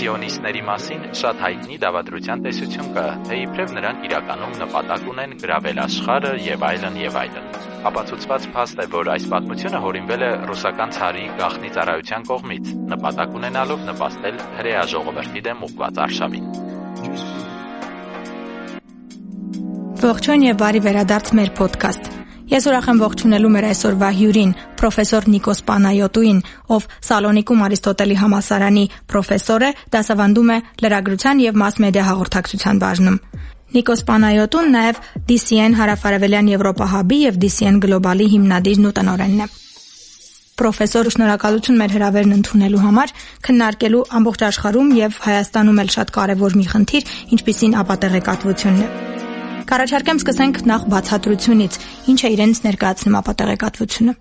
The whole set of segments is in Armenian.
Սիոնիստների մասին շատ հայտնի դավադրության տեսություն կա, թե իբրև նրանք իրականում նպատակ ունեն գրավել աշխարհը եւ այլն եւ այլն։ Ապացուցված փաստ է, որ այս պատմությունը հորինվել է ռուսական ցարի գաղտնի ծառայության կողմից, նպատակ ունենալով նպաստել հրեա ժողովրդի դեմ ուղղված արշավին։ Ողջույն եւ բարի վերադարձ մեր ոդքասթ։ Ես ուրախ եմ ողջունելու մեր այսօրվա հյուրին, պրոֆեսոր Նիկոս Պանայոտուին, ով Սալոնիկում Արիստոտելի համասարանի պրոֆեսոր է, դասավանդում է լրագրության եւ մաս-մեդիա հաղորդակցության բաժնում։ Նիկոս Պանայոտուն նաև DCN Հարավարևելյան Եվրոպա Hub-ի եւ DCN Global-ի հիմնադիրն ու տնօրենն է։ Պրոֆեսոր, շնորհակալություն մեր հրավերն ընդունելու համար, քննարկելու ամբողջ աշխարհում եւ Հայաստանում էլ շատ կարեւոր մի խնդիր, ինչպիսին ապատեղեկատվությունն է։ Կառաջարկեմ սկսենք նախ բացատրությունից։ Ինչ է իրենց ներկայացնում ապատեղեկատվությունը։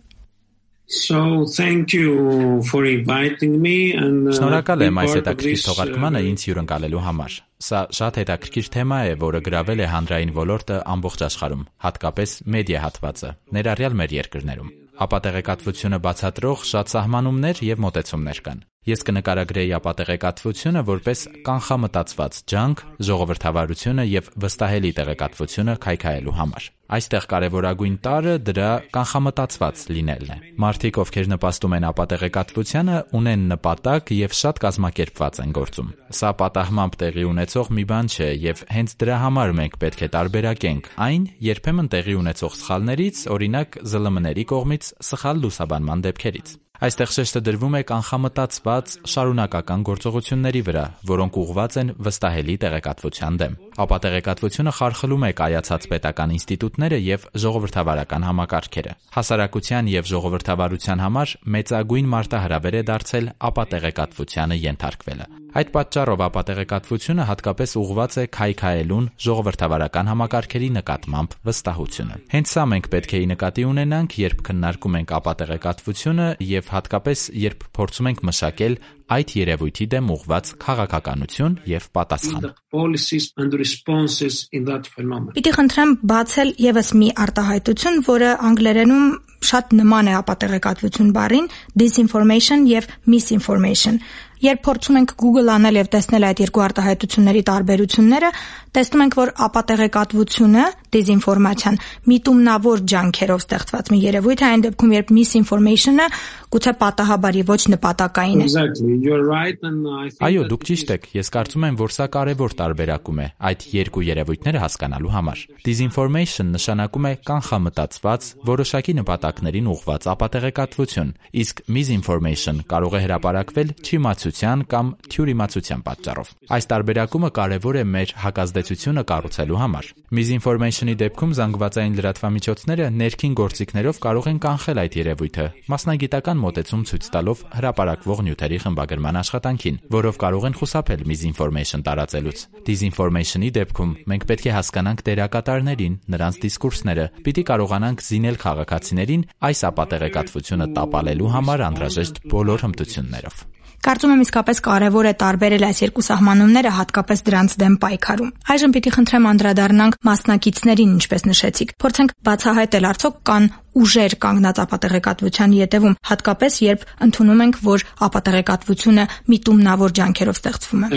So thank you for inviting me and Շնորհակալ եմ այս հետաքրքիր թողարկմանը ինձ հյուրընկալելու համար։ Սա շատ հետաքրքիր թեմա է, որը գրավել է հանրային ոլորտը ամբողջ աշխարհում, հատկապես մեդիա հատվածը, ներառյալ մեր երկրներում։ Ապատեղեկատվությունը բացատրող շատ սահմանումներ եւ մոտեցումներ կան։ Ես կնկարագրեի ապատեղեկատվությունը որպես կանխամտածված ջանք ժողովրդավարությունը եւ վստահելի տեղեկատվությունը քայքայելու համար։ Այստեղ կարևորագույն տարը դրա կանխամտածված լինելն է։ Մարդիկ, ովքեր նպաստում են ապատեղեկատվությանը, ունեն նպատակ եւ շատ կազմակերպված են գործում։ Սա պատահմամբ տեղի ունեցող մի բան չէ եւ հենց դրա համար մենք պետք է տարբերակենք. Այն երբեմն տեղի ունեցող սխալներից, օրինակ ԶԼՄ-ների կողմից սխալ լուսաբանման դեպքերից։ Այստեղ շեշտը դրվում է կանխամտածված շարունակական գործողությունների վրա, որոնք ուղղված են վստահելի տեղեկատվության դեմ։ Ապա տեղեկատվությունը խարխլում է կայացած պետական ինստիտուտները եւ ժողովրդավարական համակարգերը։ Հասարակության եւ ժողովրդավարության համար մեծագույն մարտահրավեր է դարձել ապա տեղեկատվությանը ենթարկվելը։ Այդ պատճառով ապատեղեկատվությունը հատկապես ուղղված է քայքայելուն ժողովրդավարական համակարգերի նկատմամբ վստահությունը։ Հենց սա մենք պետք է նկատի ունենանք, երբ քննարկում ենք ապատեղեկատվությունը եւ հատկապես երբ փորձում ենք մշակել այդ երևույթի դեմ ուղղված քաղաքականություն եւ պատասխան։ Պիտի խնդրեմ բացել եւս մի արտահայտություն, որը անգլերենում շատ նման է ապատեղեկատվություն բառին, disinformation եւ misinformation։ Երբ փորձում ենք Google անել եւ տեսնել այդ երկու արտահայտությունների տարբերությունները, տեսնում ենք, որ ապատեղեկատվությունը, դեզինֆորմացիան միտումնավոր ջանքերով ստեղծված մի երևույթ է, այն դեպքում երբ misinformation-ը գուցե պատահաբար եւ ոչ նպատակային է։ Այո, դուք ճիշտ եք։ Ես կարծում եմ, որ սա կարևոր տարբերակում է այդ երկու երևույթները հասկանալու համար։ Disinformation նշանակում է կանխամտածված, որոշակի նպատակներին ուղղված ապատեղեկատվություն, իսկ misinformation կարող է հրապարակվել չիմացության կամ թյուրիմացության պատճառով։ Այս տարբերակումը կարևոր է մեր հակազդեցությունը կառուցելու համար։ Misinformation-ի դեպքում զանգվածային լրատվամիջոցները ներքին գործիքներով կարող են կանխել այդ երևույթը, մասնագիտական մոտեցում ցույց տալով հրապարակվող նյութերի խմբագրման աշխատանքին, որով կարող են խուսափել misinformation տարածելուց։ Disinformation-ի դեպքում մենք պետք է հասկանանք դերակատարներին, նրանց դիսկուրսները, պիտի կարողանանք զինել քաղաքացիներին այս ապատեղեկատվությունը տապալելու համար անհրաժեշտ բոլոր հմտություններով։ Կարծում եմ իսկապես կարևոր է տարբերել այս երկու սահմանումները հատկապես դրանց դեմ պայքարում։ Այժմ պիտի խնդրեմ անդրադառնանք մասնակիցներին, ինչպես նշեցիք։ Փորձենք բացահայտել արդյոք կան ուժեր կանգնած ապատեղեկատվության յետևում, հատկապես երբ ընդունում ենք, որ ապատեղեկատվությունը միտումնավոր ջանքերով ստեղծվում է։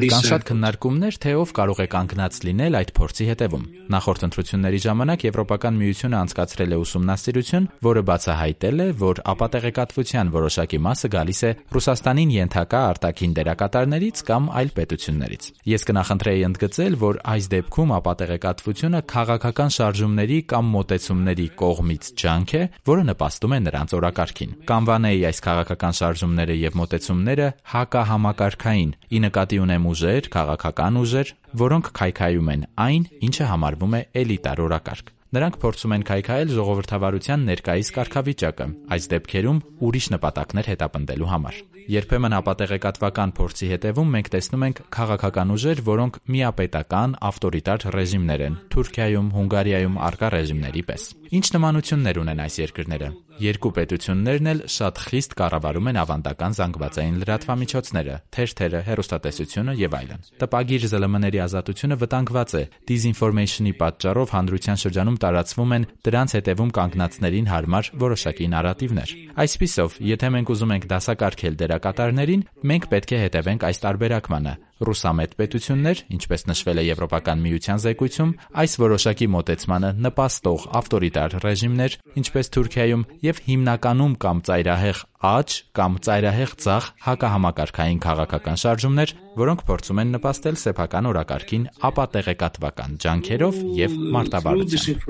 this. Կան uh, շատ քննարկումներ, թե ով կարող է կանգնած լինել այդ փորձի հետևում։ Նախորդ ընտրությունների ժամանակ Եվրոպական միությունը անցկացրել է ուսումնասիրություն, որը բացահայտել է, որ ապատեղեկատվության որոշակի մասը գալիս է Ռուսաստանին ենթակա արտաքին դերակատարներից կամ այլ պետություններից։ Ես կնախընտրեի ընդգծել, որ այս դեպքում ապատեղեկատվությունը քաղաքական շարժումների կամ մոտեցումների կողմից ջանք է, որը նպաստում է նրանց օրակարգին։ Կանվանեի այս քաղաքական շարժումները եւ մոտեցումները հակահամակարգային։ Ի նկատի ունեմ ուժեր, քաղաքական ուժեր, որոնք քայքայում են այն, ինչը համարվում է էլիտար օրակարգ։ Նրանք փորձում են քայքայել ժողովրդավարության ներկայիս կարգավիճակը, այս դեպքերում ուրիշ նպատակներ հետապնդելու համար։ Երբեմն ապատեղեկատվական փորձի հետևում մենք տեսնում ենք քաղաքական ուժեր, որոնք միապետական ավտորիտար ռեժիմներ են՝ Թուրքիայում, Հունգարիայում արկա ռեժիմների պես։ Ինչ նմանություններ ունեն այս երկրները։ Երկու պետություններն էլ շատ խիստ կառավարում են ավանդական զանգվածային լրատվամիջոցները, թերթերը, հեռուստատեսությունը եւ այլն։ Տպագիր ԶԼՄ-ների ազատությունը վտանգված է։ Դիզինֆորմեյշնի պատճառով հանրության շրջանում տարածվում են դրանց հետևում կանգնածներին հարմար որոշակի նարատիվներ։ Այսպիսով, եթե մենք ուզում ենք դասակարգել դերակատարներին, մենք պետք է հետևենք այս տարբերակմանը ռուսամետ պետություններ, ինչպես նշվել է Եվրոպական միության զեկույցում, այս որոշակի մոտեցմանը նպաստող ավտորիտար ռեժիմներ, ինչպես Թուրքիայում, եւ հիմնականում կամ ծայրահեղ աճ կամ ծայրահեղ ցախ հակահամակարգային քաղաքական շարժումներ, որոնք փորձում են նպաստել սեփական օրակարգին ապատեղեկատվական ջանքերով եւ մարտավարությամբ։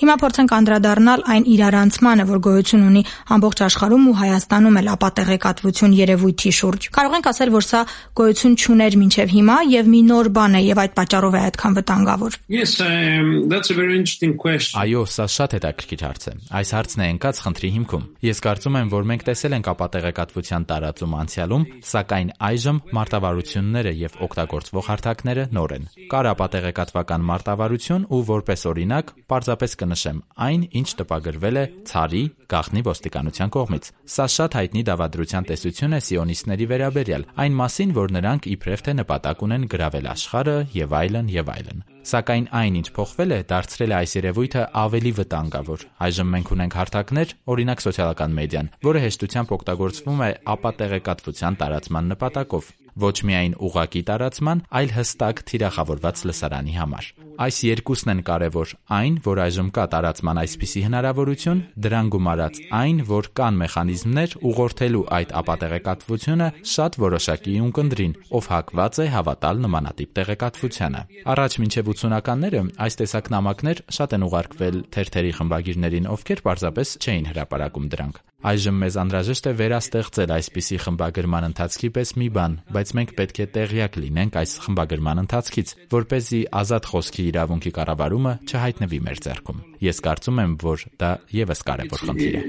Հիմա փորձենք անդրադառնալ այն իրարանցմանը, որ գոյություն ունի ամբողջ աշխարհում ու Հայաստանում էլ ապատեղեկատվություն երևույթի շուրջ։ Կարող ենք ասել, որ սա գոյություն չուներ մինչև հիմա եւ մի նոր բան է եւ այդ պատճառով է այդքան վտանգավոր։ Yes, um, that's a very interesting question. Այո, սա շատ հետաքրքիր հարց է։ Այս հարցն է ընկած խնդրի հիմքում։ Ես կարծում եմ, որ մենք տեսել ենք ապատեղեկատվության տարածում անցյալում, սակայն այժմ մարտավարությունները եւ օգտագործվող հարթակները նոր են։ Կար ապատեղեկատվական մարտավարություն ու որպես օրինակ, պարզապես կնշեմ այն, ինչ տպագրվել է Ցարի գախնի ոստիկանության կողմից։ Սա շատ հայտնի դավադրության տեսություն է սիոնիստների վերաբերյալ, այն մասին, որ նրանք իբրև թե նպատակ ունեն գրավել աշխարհը եւ այլն եւ այլն։ Սակայն այն, ինչ փոխվել է, դարձրել է այս երևույթը ավելի վտանգավոր։ Այժմ մենք ունենք հարթակներ, օրինակ սոցիալական մեդիան, որը հեշտությամբ օգտագործվում է ապատեղեկատվության տարածման նպատակով ոչ միայն ուղակի տարածման, այլ հստակ թիրախավորված լսարանի համար։ Այս երկուսն են կարևոր, այն, որ այժմ կա տարածման այսպիսի հնարավորություն, դրան գումարած այն, որ կան մեխանիզմներ ուղղորդելու այդ ապատեղեկատվությունը շատ որոշակի ունկնդրին, ով հակված է հավատալ նմանատիպ տեղեկատվությանը։ Առաջ մինչև 80-ականները այս տեսակ նամակներ շատ են ուղարկվել թերթերի խմբագիրներին, ովքեր պարզապես չէին հրապարակում դրանք։ Այժմ մեզ անհրաժեշտ է վերաստեղծել այսպիսի խմբագրման ընթացքի պես մի բան, բայց մենք պետք է տեղյակ լինենք այս խմբագրման ընթացքից, որ เป զի ազատ խոսքի իրավունքի կառավարումը չհայտնվի մեր ձեռքում։ Ես կարծում եմ, որ դա եւս կարևոր խնդիր է։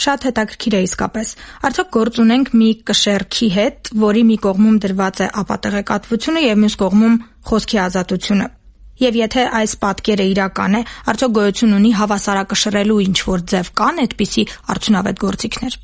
Շատ հետաքրքիր է իսկապես։ Արդյոք գործ ունենք մի կշերքի հետ, որի մի կողմում դրված է ապատեղեկատվությունը եւ մյուս կողմում խոսքի ազատությունը։ Եվ եթե այս պատկերը իրական է, արդյոք գոյություն ունի հավասարակշռելու ինչ որ ձև կան այդպիսի արդյունավետ գործիքներ։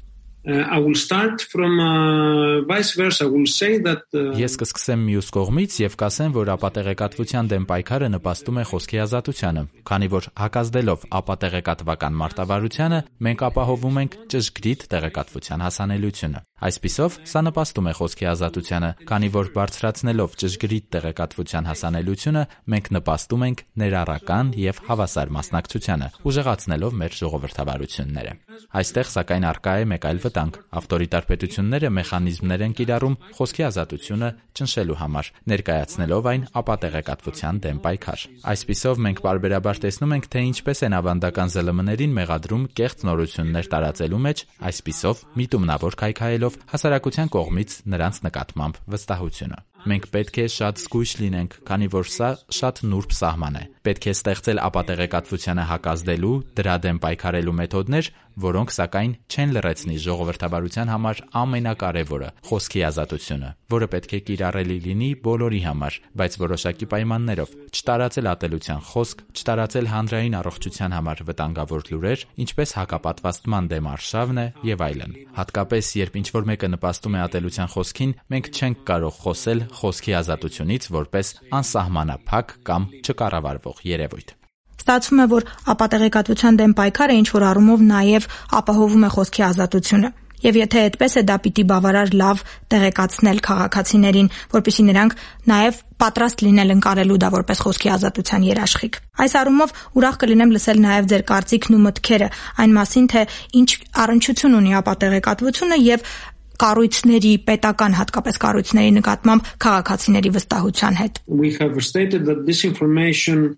I will start from uh, vice versa. I will say that uh, Ես կսկսեմ մյուս կողմից եւ կասեմ, որ ապատեղեկատվության դեմ պայքարը նպաստում է խոսքի ազատությանը, քանի որ հակազդելով ապատեղեկատվական մարտավարությանը, մենք ապահովում ենք ճշգրիտ տեղեկատվության հասանելիությունը։ Այսպիսով, սա նպաստում է խոսքի ազատությանը, քանի որ բարձրացնելով ճշգրիտ տեղեկատվության հասանելիությունը, մենք նպաստում ենք ներառական եւ հավասար մասնակցությանը, ուժեղացնելով մեր ժողովրդավարությունները։ Այստեղ սակայն արկա է մեկ այլ վտանգ։ Ավտորիտար պետությունները մեխանիզմներ են կիրառում խոսքի ազատությունը ճնշելու համար, ներկայացնելով այն ապատեղեկատվության դեմ պայքար։ Այսպիսով մենք բարբերաբար տեսնում ենք, թե ինչպես են ավանդական ԶԼՄ-ներին մեղադրում կեղծ նորություններ տարածելու մեջ, այսպիսով միտումնավոր քայքայելով հասարակության կողմից նրանց նկատմամբ վստահությունը։ Մենք պետք է շատ զգույշ լինենք, քանի որ սա շատ նուրբ սահման է։ Պետք է ստեղծել ապատեղեկատվությանը հակազդելու, դրա դեմ պայքարելու մեթոդներ, որոնք սակայն չեն լրացնի ժողովրդավարության համար ամենակարևորը՝ խոսքի ազատությունը, որը պետք է կիրառելի լինի բոլորի համար, բայց որոշակի պայմաններով՝ չտարածել ատելության խոսք, չտարածել հանրային առողջության համար վտանգավոր լուրեր, ինչպես հակապատվաստման դեմ արշավն է եւ այլն։ Հատկապես երբ ինչ-որ մեկը նպաստում է ատելության խոսքին, մենք չենք կարող խոսել խոսքի ազատությունից որպես անսահմանափակ կամ չկառավարվող երևույթ։ Ստացվում է, որ ապատեղեկատվության դեմ պայքարը ինչ որ առումով նաև ապահովում է խոսքի ազատությունը։ Եվ եթե այդպես է, դա պիտի բավարար լավ տեղեկացնել քաղաքացիներին, որpիսի նրանք նաև պատրաստ լինել ընկալելու դա որպես խոսքի ազատության երաշխիք։ Այս առումով ուրախ կլինեմ լսել նաև ձեր կարծիքն ու մտքերը այն մասին, թե ինչ առնչություն ունի ապատեղեկատվությունը եւ կառույցների, պետական հատկապես կառույցների նկատմամբ քաղաքացիների վստահության հետ։ We have stated that this information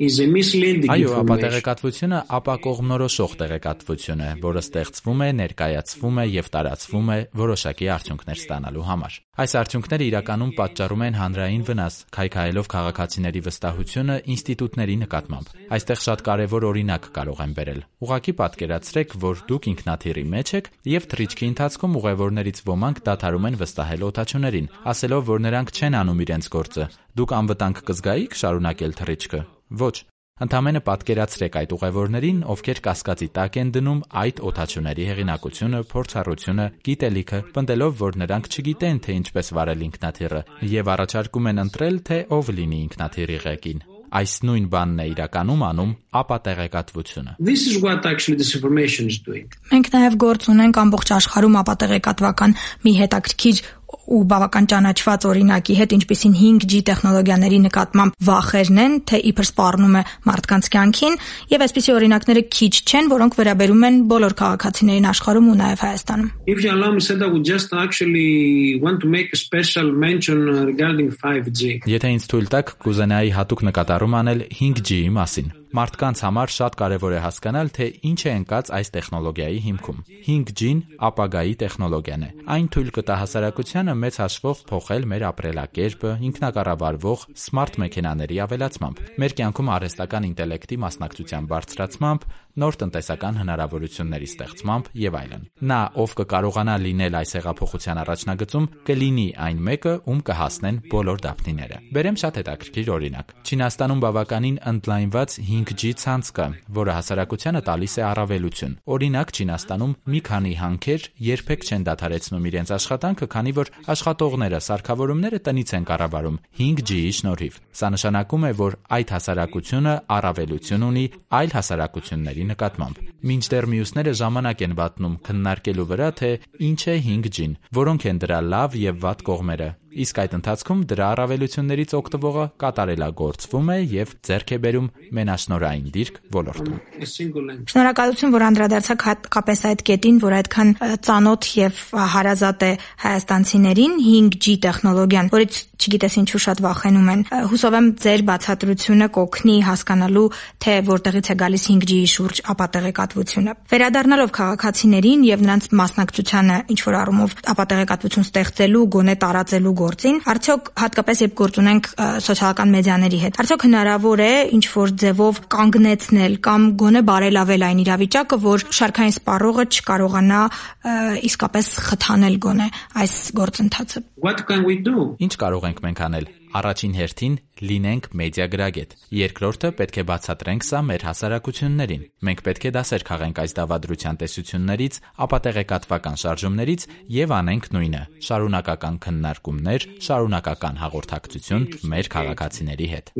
is a misleading Այո, ապատեղեկատվությունը ապակողմնորոշող տեղեկատվություն է, որը ստեղծվում է, ներկայացվում է եւ տարածվում է որոշակի արդյունքներ ստանալու համար։ Այս արդյունքները իրականում պատճառում են հանրային վնաս, քայքայելով քաղաքացիների վստահությունը ինստիտուտների նկատմամբ։ Այստեղ շատ կարևոր օրինակ կարող եմ բերել։ Ուղղակի պատկերացրեք, որ դուք ինքնաթիռի մեջ եք եւ թռիչքի ընթացքում ուղևորներից ոմանք դադարում են վստահել օթաչուներին, ասելով, որ նրանք չեն անում իրենց գործը։ Դուք անվտանգ կզգայիք շարունակել թռիչքը։ Ոչ։ Ընթամենը պատկերացրեք այդ ուղևորներին, ովքեր կասկածի տակ են դնում այդ օթաչուների հեղինակությունը, փորձառությունը, գիտելիքը, պնդելով, որ նրանք չգիտեն, թե ինչպես վարել ինքնաթիռը, եւ առաջարկում են ընտրել, թե ով լինի ինքնաթիռի ղեկին այս նույն բանն է իրականում անում ապա տեղեկատվությունը։ This is what actually this information is doing. Մենք նաև գործ ունենք ամբողջ աշխարհում ապա տեղեկատվական մի հետաքրքիր ու բավական ճանաչված օրինակի հետ, ինչպիսին 5G տեխնոլոգիաների նկատմամբ վախերն են, թե իբր սպառնում է մարդկանց կյանքին, եւ այսպիսի օրինակները քիչ չեն, որոնք վերաբերում են բոլոր քաղաքացիներին աշխարհում ու նաեւ Հայաստանում։ If you allow me said I would just actually want to make a special mention regarding 5G. Եթե ինձ թույլ տաք, կուզենայի հատուկ նկատառում անել 5G-ի մասին։ Մարդկանց համար շատ կարևոր է հասկանալ, թե ինչ է ընկած այս տեխնոլոգիայի հիմքում։ 5G-ն ապագայի տեխնոլոգիան է։ Այն թույլ կտա հասարակությանը մեծ հաշվով փոխել մեր ապրելակերպը ինքնակառավարվող սմարթ մեքենաների ավելացմամբ, մեր կյանքում արհեստական ինտելեկտի մասնակցության բարձրացմամբ, նոր տնտեսական հնարավորությունների ստեղծմամբ եւ այլն։ Նա, ով կկարողանա լինել այս հեղափոխության առաջնագծում, կլինի այն մեկը, ում կհասնեն բոլոր դափնիները։ Բերեմ շատ հետաքրքիր օրինակ։ Չինաստանում բավականին ընդլայնված 5G ցանց կա, որը հասարակությանը տալիս է առավելություն։ Օրինակ Չինաստանում մի քանի հանքեր երբեք չեն դադարեցնում իրենց աշխատանքը, քանի որ աշխատողները սարքավորումները տնից են կառավարում 5G-ի շնորհիվ։ Սա նշանակում է, որ այդ հասարակությունը առավելություն ունի այլ հասարակությունների նկատմամբ։ Մինչդեռ մյուսները ժամանակ են վատնում քննարկելու վրա, թե ինչ է 5G-ն, որոնք են դրա լավ եւ վատ կողմերը, իսկ այդ ընթացքում դրա առավելություններից օգտվողը կատարելագործվում է եւ ձեռք է բերում մենաշնորային դիրք ոլորտում։ Շնորհակալություն, որ անդրադարձաք հատկապես այդ կետին, որ այդքան ծանոթ եւ հարազատ է հայաստանցիներին 5G տեխնոլոգիան, որից չգիտես ինչու շատ վախենում են։ Հուսով եմ ձեր բացատրությունը կօգնի հասկանալու, թե որտեղից է գալիս 5G-ի շուրջ ապատեղեկատվությունը։ Վերադառնալով քաղաքացիներին եւ նրանց մասնակցությանը ինչ որ առումով ապատեղեկատվություն ստեղծելու, գոնե տարածելու գործին, արդյոք հատկապես երբ գործ ունենք սոցիալական մեդիաների հետ, արդյոք հնարավոր է ինչ որ ձևով կանգնեցնել կամ գոնե բարելավել այն իրավիճակը, որ շարքային սպառողը չկարողանա իսկապես խթանել գոնե այս գործընթացը։ What can we do? Ինչ կարող ենք մենք անել։ Առաջին հերթին լինենք մեդիագրագետ։ Երկրորդը պետք է բացատրենք սա մեր հասարակություններին։ Մենք պետք է դասեր քաղենք այս դավադրության տեսություններից, ապատեղեկատվական շարժումներից եւ անենք նույնը՝ շարունակական քննարկումներ, շարունակական հաղորդակցություն մեր քաղաքացիների հետ։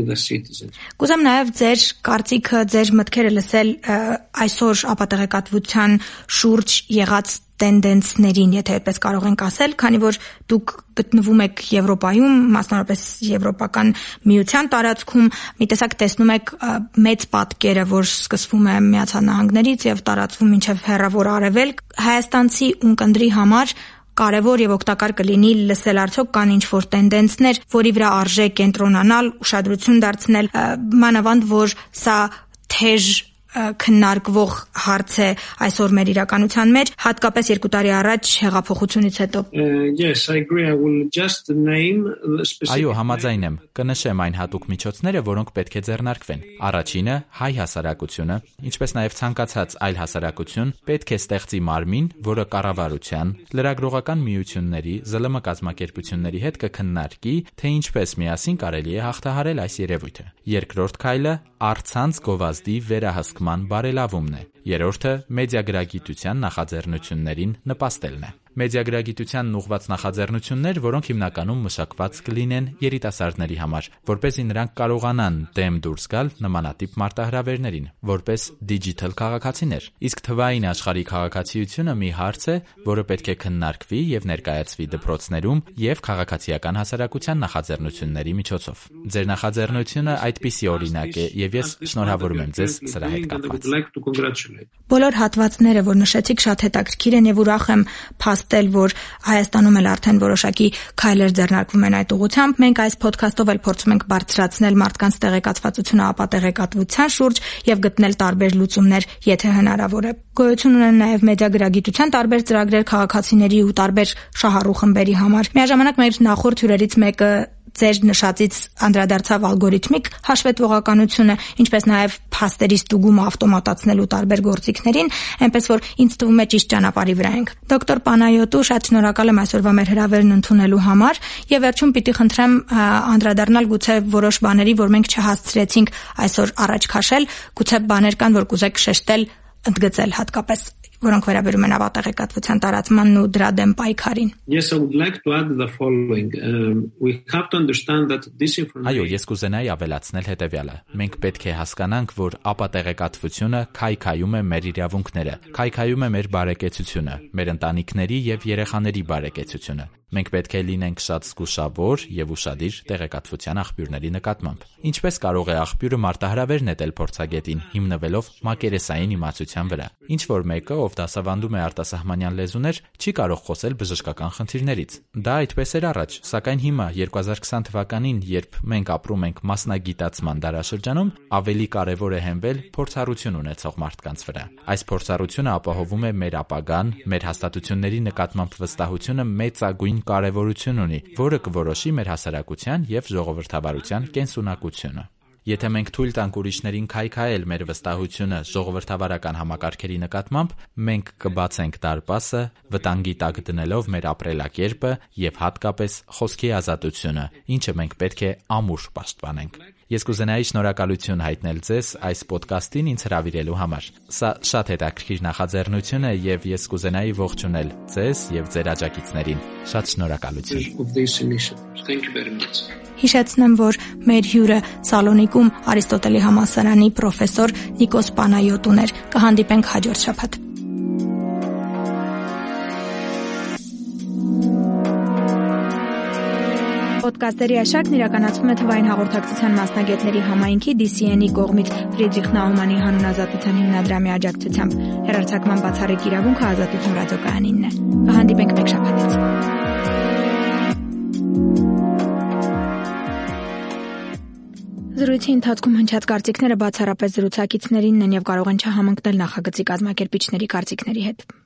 Կուզեմ նաեւ ձեր կարծիքը, ձեր մտքերը լսել այսօր ապատեղեկատվության շուրջ եղած տենդենսներին, եթե այդպես կարող ենք ասել, քանի որ դուք գտնվում եք Եվրոպայում, մասնավորապես եվրոպական միության տարածքում, մի տեսակ տեսնում եք մեծ պատկերը, որ սկսվում է Միացյալ Նահանգներից եւ տարածվում մինչեւ հեռավոր արևելք, հայաստանցի ունկնդրի համար կարևոր եւ օգտակար կլինի լսել արդյոք կան ինչ որ տենդենսներ, որի վրա արժե կենտրոնանալ, ուշադրություն դարձնել, մանավանդ որ սա թեժ քննարկվող հարց է այսօր մեր իրականության մեջ, հատկապես 2 տարի առաջ հեղափոխությունից հետո։ Yes, I agree. I will just name the specific Այո, համաձայն եմ։ Կնշեմ այն հատուկ միջոցները, որոնք պետք է ձեռնարկվեն։ Առաջինը հայ հասարակությունը, ինչպես նաև ցանկացած այլ հասարակություն, պետք է ստեղծի մարմին, որը կառավարության, լրագրողական միությունների, ԶԼՄ կազմակերպությունների հետ կքննարկի, թե ինչպես միասին կարելի է հաղթահարել այս երևույթը։ Երկրորդ քայլը առցանց գովազդի վերահսկման բարելավումն է։ Երրորդը մեդիագրագիտության նախաձեռնություններին նպաստելն է մեդիագրագիտությանն ուղղված նախաձեռնություններ, որոնք հիմնականում մշակված կլինեն երիտասարդների համար, որ เป զի նրանք կարողանան դեմ դուրս գալ նմանատիպ մարտահրավերներին, որպես դիջիթալ քաղաքացիներ։ Իսկ թվային աշխարհի քաղաքացիությունը մի հարց է, որը պետք է քննարկվի եւ ներկայացվի դպրոցներում եւ քաղաքացիական հասարակության նախաձեռնությունների միջոցով։ Ձեր նախաձեռնությունը այդպիսի օրինակ է եւ ես շնորհավորում եմ ձեզ սրա հետ կապված։ Բոլոր հատվածները, որ նշեցիք, շատ հետաքրքիր են եւ ուրախ եմ փաստել, որ Հայաստանում էլ արդեն որոշակի քայլեր ձեռնարկվում են այդ ուղղությամբ։ Մենք այս ոդքասթով էլ փորձում ենք բարձրացնել մարդկանց տեղեկատվությունը ապատեղեկատվության շուրջ եւ գտնել տարբեր լուծումներ, եթե հնարավոր է։ Գոյություն ունեն նաեւ մեդիագրագիտության տարբեր ծրագրեր քաղաքացիների ու տարբեր շահառու խմբերի համար։ Միաժամանակ մեր նախորդ հյուրերից մեկը ձեր նշածից անդրադարձավ ալգորիթմիկ հաշվետվողականությունը, ինչպես նաև փաստերի ստուգումը ավտոմատացնելու տարբեր գործիքներին, այնպես որ ինձ թվում է ճիշտ ճանապարհի վրա ենք։ Դոկտոր Պանայոտու, շատ շնորհակալ եմ այսօրվա մեր հրավերն ընդունելու համար եւ վերջում պիտի խնդրեմ անդրադառնալ գուցե որոշ բաների, որ մենք չհասցրեցինք այսօր առաջ քաշել, գուցե բաներ կան, որ կուզեք շեշտել, ընդգծել հատկապես որոնք վերաբերում են ավատեղեկատվության տարածմանն ու դրա դեմ պայքարին։ Yes, I would like to add the following. Um, we have to understand that this information Այո, ես կուզենայի ավելացնել հետևյալը։ Մենք պետք է հասկանանք, որ ապատեղեկատվությունը քայքայում է մեր իրավունքները, քայքայում է մեր բարեկեցությունը, մեր ընտանիքների եւ երեխաների բարեկեցությունը։ Մենք պետք է լինենք շատ զգուշավոր եւ ուրախadir տեղեկատվության աղբյուրների նկատմամբ։ Ինչպես կարող է աղբյուրը մարտահրավեր նետել փորձագետին, հիմնվելով մակերեսային իմացության վրա։ Ինչ որ մեկը, ով դասավանդում է արտասահմանյան լեզուներ, չի կարող խոսել բժշկական խնդիրներից։ Դա այդպես էր առաջ, սակայն հիմա 2020 թվականին, երբ մենք ապրում ենք մասնագիտացման դարաշրջանում, ավելի կարևոր է հենվել փորձառություն ունեցող մարդկանց վրա։ Այս փորձառությունը ապահովում է մեր ապագան, մեր հաստատությունների նկատմամբ վստահությունը մեծագույն կարևորություն ունի, որը կորոշի մեր հասարակության եւ ժողովրդավարության կենսունակությունը։ Եթե մենք թույլ տանք ուրիշներին քայքայել մեր վստահությունը ժողովրդավարական համակարգերի նկատմամբ, մենք կբացենք դարպասը, վտանգի տակ դնելով մեր ապրելակերպը եւ հատկապես խոսքի ազատությունը, ինչը մենք պետք է ամուր պաշտպանենք։ Ես կուզենայի շնորհակալություն հայտնել ձեզ այս ոդկասթին ինձ հրավիրելու համար։ Սա շատ հետաքրքիր նախաձեռնություն է եւ ես կուզենայի ողջունել ձեզ եւ ձեր աջակիցներին։ Շատ շնորհակալություն։ Հիշեցնեմ, որ մեր հյուրը Սալոնիկում Արիստոտելի համալսարանի պրոֆեսոր Նիկոս Պանայոտուն էր։ Կհանդիպենք հաջորդ շաբաթ։ Պոդկասթերի աշակն իրականացվում է թվային հաղորդակցության մասնագետների համայնքի DCN-ի կողմից Ֆրիդրիխ Նաումանի հանուն հիմնադրամի աջակցությամբ։ Հերարցակման բացառիկ իրավունքը ազատություն ռադիոկայանինն է։ Կհանդիպենք մեկ շաբաթից։ Զրույցի ընթացքում հնչած կարծիքները բացառապես զրուցակիցներինն են եւ կարող են չհամընկնել նախագծի կազմակերպիչների կարծիքների հետ։